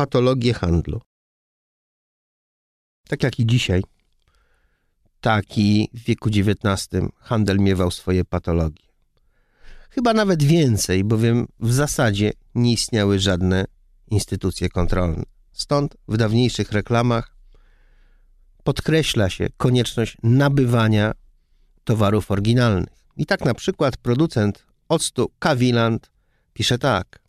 patologię handlu. Tak jak i dzisiaj, tak i w wieku XIX handel miewał swoje patologie. Chyba nawet więcej, bowiem w zasadzie nie istniały żadne instytucje kontrolne. Stąd w dawniejszych reklamach podkreśla się konieczność nabywania towarów oryginalnych. I tak na przykład producent octu Kawiland pisze tak.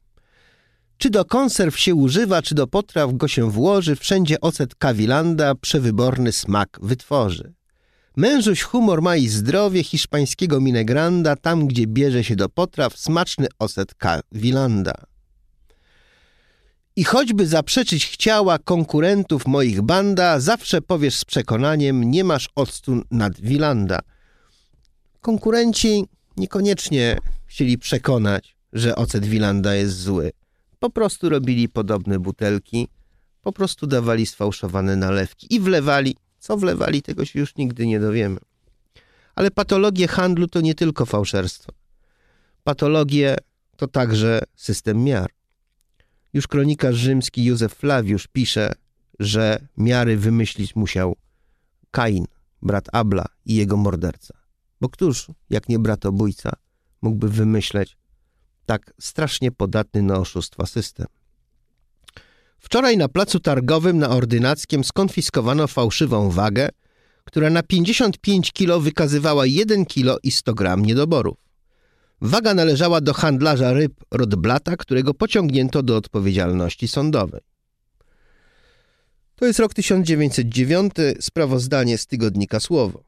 Czy do konserw się używa, czy do potraw go się włoży, wszędzie ocet Kawilanda przewyborny smak wytworzy. Mężuś humor ma i zdrowie hiszpańskiego minegranda, tam gdzie bierze się do potraw smaczny ocet Kawilanda. I choćby zaprzeczyć chciała konkurentów moich banda, zawsze powiesz z przekonaniem, nie masz octu nad Wilanda. Konkurenci niekoniecznie chcieli przekonać, że ocet Wilanda jest zły. Po prostu robili podobne butelki, po prostu dawali sfałszowane nalewki i wlewali. Co wlewali, tego się już nigdy nie dowiemy. Ale patologie handlu to nie tylko fałszerstwo. Patologie to także system miar. Już kronikarz rzymski Józef Flawiusz pisze, że miary wymyślić musiał Kain, brat Abla i jego morderca. Bo któż, jak nie bratobójca, mógłby wymyśleć tak strasznie podatny na oszustwa system? Wczoraj na placu targowym na Ordynackiem skonfiskowano fałszywą wagę, która na 55 kilo wykazywała 1 kilo i 100 gram niedoborów. Waga należała do handlarza ryb Rodblata, którego pociągnięto do odpowiedzialności sądowej. To jest rok 1909, sprawozdanie z tygodnika Słowo.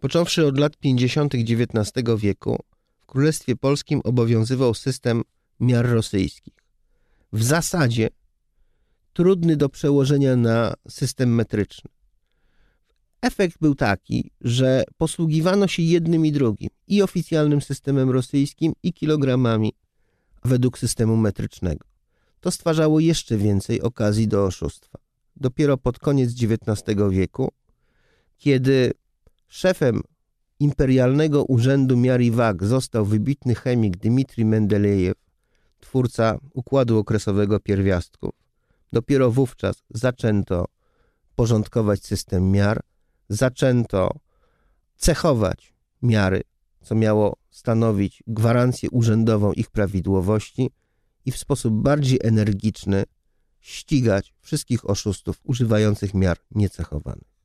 Począwszy od lat 50. XIX wieku, Królestwie Polskim obowiązywał system miar rosyjskich. W zasadzie trudny do przełożenia na system metryczny. Efekt był taki, że posługiwano się jednym i drugim, i oficjalnym systemem rosyjskim, i kilogramami według systemu metrycznego. To stwarzało jeszcze więcej okazji do oszustwa. Dopiero pod koniec XIX wieku, kiedy szefem imperialnego urzędu miar i wag został wybitny chemik Dmitrij Mendelejew, twórca układu okresowego pierwiastków, dopiero wówczas zaczęto porządkować system miar, zaczęto cechować miary, co miało stanowić gwarancję urzędową ich prawidłowości i w sposób bardziej energiczny ścigać wszystkich oszustów używających miar niecechowanych.